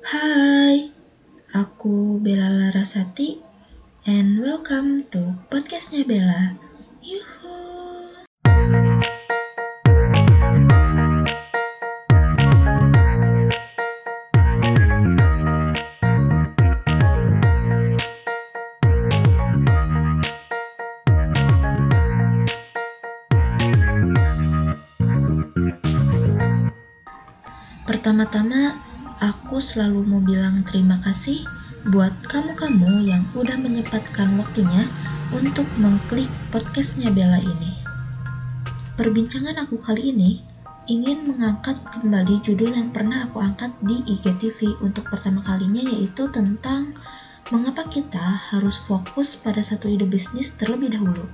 Hai, aku Bella Larasati and welcome to podcastnya Bella. Yuhu. Pertama-tama, aku selalu mau bilang terima kasih buat kamu-kamu yang udah menyempatkan waktunya untuk mengklik podcastnya Bella ini. Perbincangan aku kali ini ingin mengangkat kembali judul yang pernah aku angkat di IGTV untuk pertama kalinya yaitu tentang mengapa kita harus fokus pada satu ide bisnis terlebih dahulu.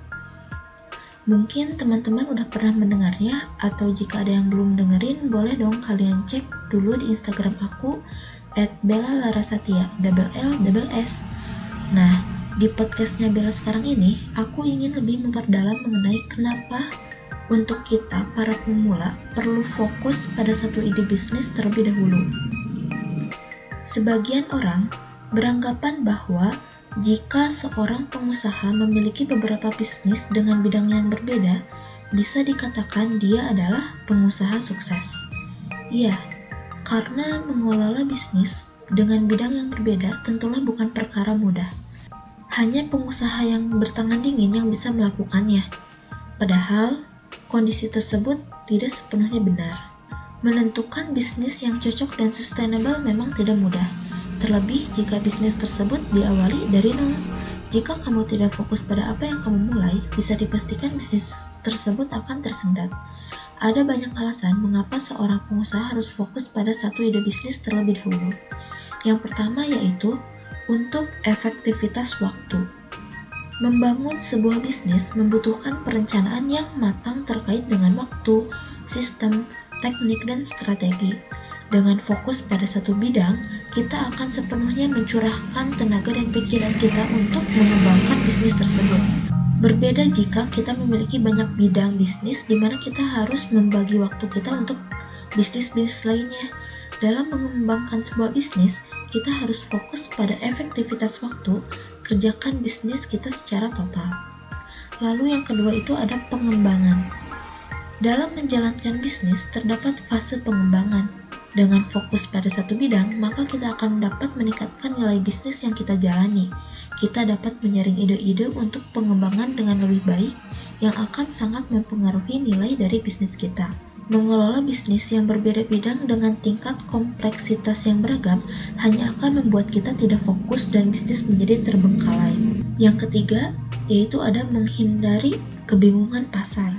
Mungkin teman-teman udah pernah mendengarnya, atau jika ada yang belum dengerin, boleh dong kalian cek dulu di Instagram aku, at Bella Larasatya, double L, double S. Nah, di podcastnya Bella sekarang ini, aku ingin lebih memperdalam mengenai kenapa untuk kita, para pemula, perlu fokus pada satu ide bisnis terlebih dahulu. Sebagian orang beranggapan bahwa jika seorang pengusaha memiliki beberapa bisnis dengan bidang yang berbeda, bisa dikatakan dia adalah pengusaha sukses. Iya, karena mengelola bisnis dengan bidang yang berbeda tentulah bukan perkara mudah. Hanya pengusaha yang bertangan dingin yang bisa melakukannya. Padahal, kondisi tersebut tidak sepenuhnya benar. Menentukan bisnis yang cocok dan sustainable memang tidak mudah Terlebih jika bisnis tersebut diawali dari nol. Jika kamu tidak fokus pada apa yang kamu mulai, bisa dipastikan bisnis tersebut akan tersendat. Ada banyak alasan mengapa seorang pengusaha harus fokus pada satu ide bisnis terlebih dahulu. Yang pertama yaitu untuk efektivitas waktu. Membangun sebuah bisnis membutuhkan perencanaan yang matang terkait dengan waktu, sistem, teknik, dan strategi. Dengan fokus pada satu bidang, kita akan sepenuhnya mencurahkan tenaga dan pikiran kita untuk mengembangkan bisnis tersebut. Berbeda jika kita memiliki banyak bidang bisnis di mana kita harus membagi waktu kita untuk bisnis-bisnis lainnya. Dalam mengembangkan sebuah bisnis, kita harus fokus pada efektivitas waktu, kerjakan bisnis kita secara total. Lalu yang kedua itu ada pengembangan. Dalam menjalankan bisnis terdapat fase pengembangan, dengan fokus pada satu bidang, maka kita akan dapat meningkatkan nilai bisnis yang kita jalani. Kita dapat menyaring ide-ide untuk pengembangan dengan lebih baik yang akan sangat mempengaruhi nilai dari bisnis kita. Mengelola bisnis yang berbeda bidang dengan tingkat kompleksitas yang beragam hanya akan membuat kita tidak fokus dan bisnis menjadi terbengkalai. Yang ketiga, yaitu ada menghindari kebingungan pasar.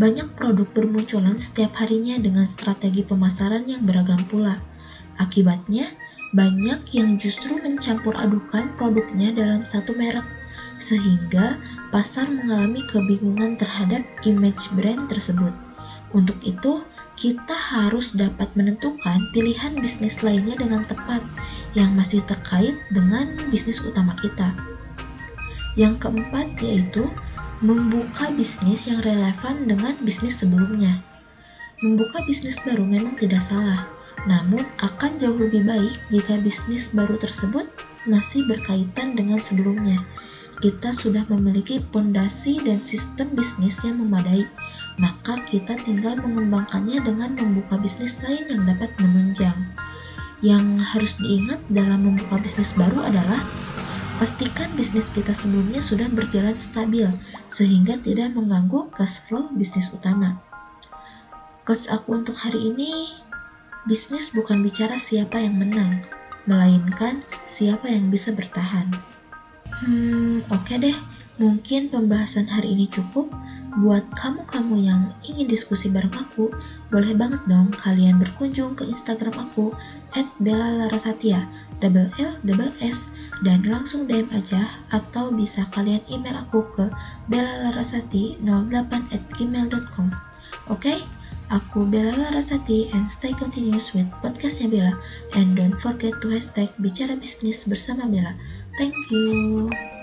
Banyak produk bermunculan setiap harinya dengan strategi pemasaran yang beragam pula. Akibatnya, banyak yang justru mencampur adukan produknya dalam satu merek, sehingga pasar mengalami kebingungan terhadap image brand tersebut. Untuk itu, kita harus dapat menentukan pilihan bisnis lainnya dengan tepat yang masih terkait dengan bisnis utama kita. Yang keempat yaitu membuka bisnis yang relevan dengan bisnis sebelumnya. Membuka bisnis baru memang tidak salah, namun akan jauh lebih baik jika bisnis baru tersebut masih berkaitan dengan sebelumnya. Kita sudah memiliki pondasi dan sistem bisnis yang memadai, maka kita tinggal mengembangkannya dengan membuka bisnis lain yang dapat menunjang. Yang harus diingat dalam membuka bisnis baru adalah Pastikan bisnis kita sebelumnya sudah berjalan stabil, sehingga tidak mengganggu cash flow bisnis utama. Coach aku untuk hari ini, bisnis bukan bicara siapa yang menang, melainkan siapa yang bisa bertahan. Hmm, oke okay deh, mungkin pembahasan hari ini cukup. Buat kamu-kamu yang ingin diskusi bareng aku, boleh banget dong kalian berkunjung ke Instagram aku at Bella Larasatya, double L, double S, dan langsung DM aja atau bisa kalian email aku ke bellalarasati08 at gmail.com Oke, okay? aku Bella Larasati and stay continuous with podcastnya Bella and don't forget to hashtag bicara bisnis bersama Bella. Thank you.